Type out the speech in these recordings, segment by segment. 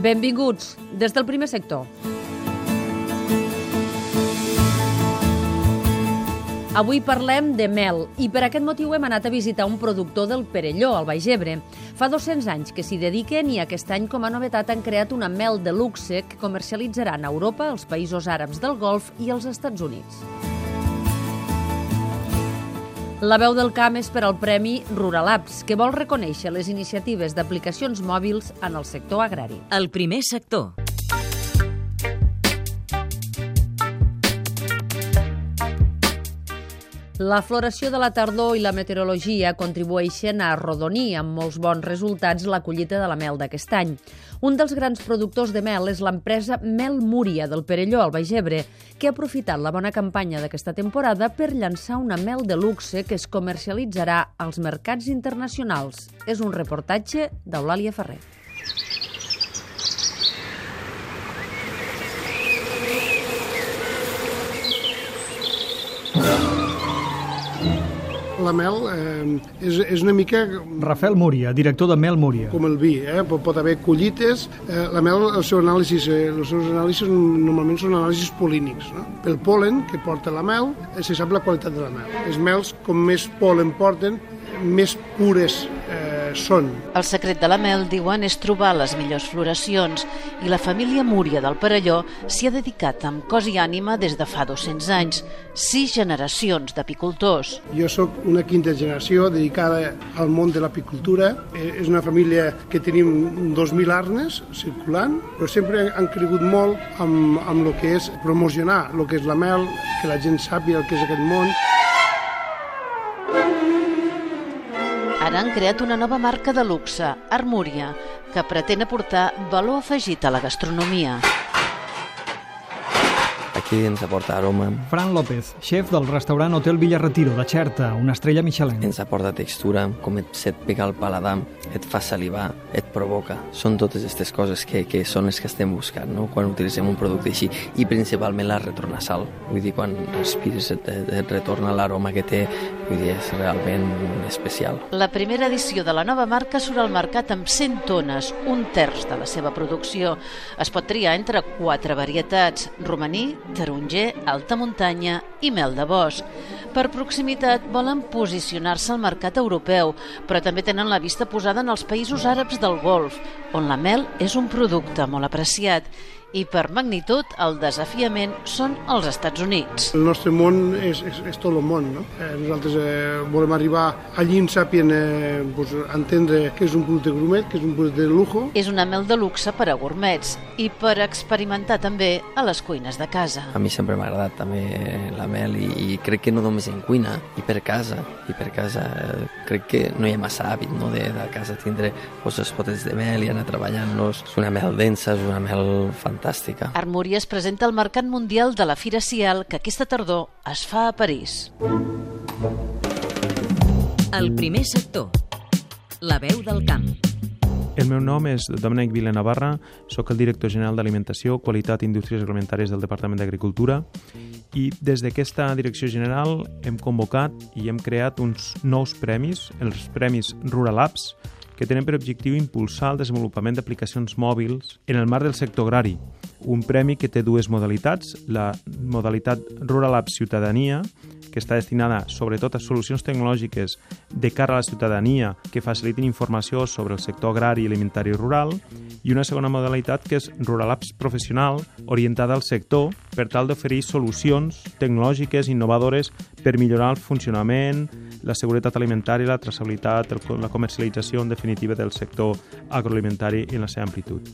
Benvinguts des del primer sector. Avui parlem de mel i per aquest motiu hem anat a visitar un productor del Perelló, al Baix Ebre. Fa 200 anys que s'hi dediquen i aquest any com a novetat han creat una mel de luxe que comercialitzaran a Europa, als països àrabs del Golf i als Estats Units. La veu del camp és per al Premi Rural Apps, que vol reconèixer les iniciatives d'aplicacions mòbils en el sector agrari. El primer sector. La floració de la tardor i la meteorologia contribueixen a arrodonir amb molts bons resultats la collita de la mel d'aquest any. Un dels grans productors de mel és l'empresa Mel Múria del Perelló, al Baix Ebre, que ha aprofitat la bona campanya d'aquesta temporada per llançar una mel de luxe que es comercialitzarà als mercats internacionals. És un reportatge d'Eulàlia Ferrer. La mel eh, és, és una mica Rafael Múria, director de Mel Múria. com el vi, eh? pot, pot haver collites. Eh, la mel, el seu anàlisi, eh, els seus anàlisis normalment són anàlisis polínics. No? Pel polen que porta la mel, eh, se sap la qualitat de la mel. Les mels, com més polen porten, més pures eh, són. El secret de la mel, diuen, és trobar les millors floracions i la família Múria del Perelló s'hi ha dedicat amb cos i ànima des de fa 200 anys, sis generacions d'apicultors. Jo sóc una quinta generació dedicada al món de l'apicultura. Eh, És una família que tenim 2.000 arnes circulant, però sempre han cregut molt amb, amb el que és promocionar el que és la mel, que la gent sàpiga el que és aquest món. Ara han creat una nova marca de luxe, Armúria, que pretén aportar valor afegit a la gastronomia. Aquí ens aporta aroma, Fran López, xef del restaurant Hotel Villarretiro de Xerta, una estrella Michelin. ens aporta textura, com et, se't pega al paladar, et fa salivar, et provoca. Són totes aquestes coses que, que són les que estem buscant no? quan utilitzem un producte així i principalment la retornasal. Vull dir, quan respires et, et, et retorna l'aroma que té, vull dir, és realment especial. La primera edició de la nova marca surt al mercat amb 100 tones, un terç de la seva producció. Es pot triar entre quatre varietats, romaní, taronger, alta muntanya i mel de bosc. Per proximitat volen posicionar-se al mercat europeu, però també tenen la vista posada en els països àrabs del Golf, on la mel és un producte molt apreciat i per magnitud el desafiament són els Estats Units. El nostre món és, és, és tot el món. No? Eh, nosaltres eh, volem arribar allí en sàpien eh, pues, entendre què és un producte gourmet, què és un producte de lujo. És una mel de luxe per a gourmets i per experimentar també a les cuines de casa. A mi sempre m'ha agradat també la mel i, i crec que no només en cuina, i per casa. I per casa eh, crec que no hi ha massa hàbit no, de, de casa tindre pues, els potes de mel i anar treballant-los. És una mel densa, és una mel fantàstica. Armúria es presenta al Mercat Mundial de la Fira Cial que aquesta tardor es fa a París. El primer sector. La veu del camp. El meu nom és Domènec Vila Navarra, sóc el director general d'Alimentació, Qualitat i Indústries Agroalimentàries del Departament d'Agricultura i des d'aquesta direcció general hem convocat i hem creat uns nous premis, els Premis Rural Apps, que tenen per objectiu impulsar el desenvolupament d'aplicacions mòbils en el marc del sector agrari. Un premi que té dues modalitats, la modalitat Rural Apps Ciutadania, que està destinada sobretot a solucions tecnològiques de cara a la ciutadania que facilitin informació sobre el sector agrari, alimentari i rural, i una segona modalitat que és Rural Apps Professional, orientada al sector per tal d'oferir solucions tecnològiques innovadores per millorar el funcionament, la seguretat alimentària, la traçabilitat, la comercialització, en definitiva, del sector agroalimentari en la seva amplitud.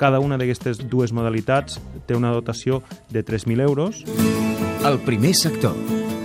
Cada una d'aquestes dues modalitats té una dotació de 3.000 euros El primer sector.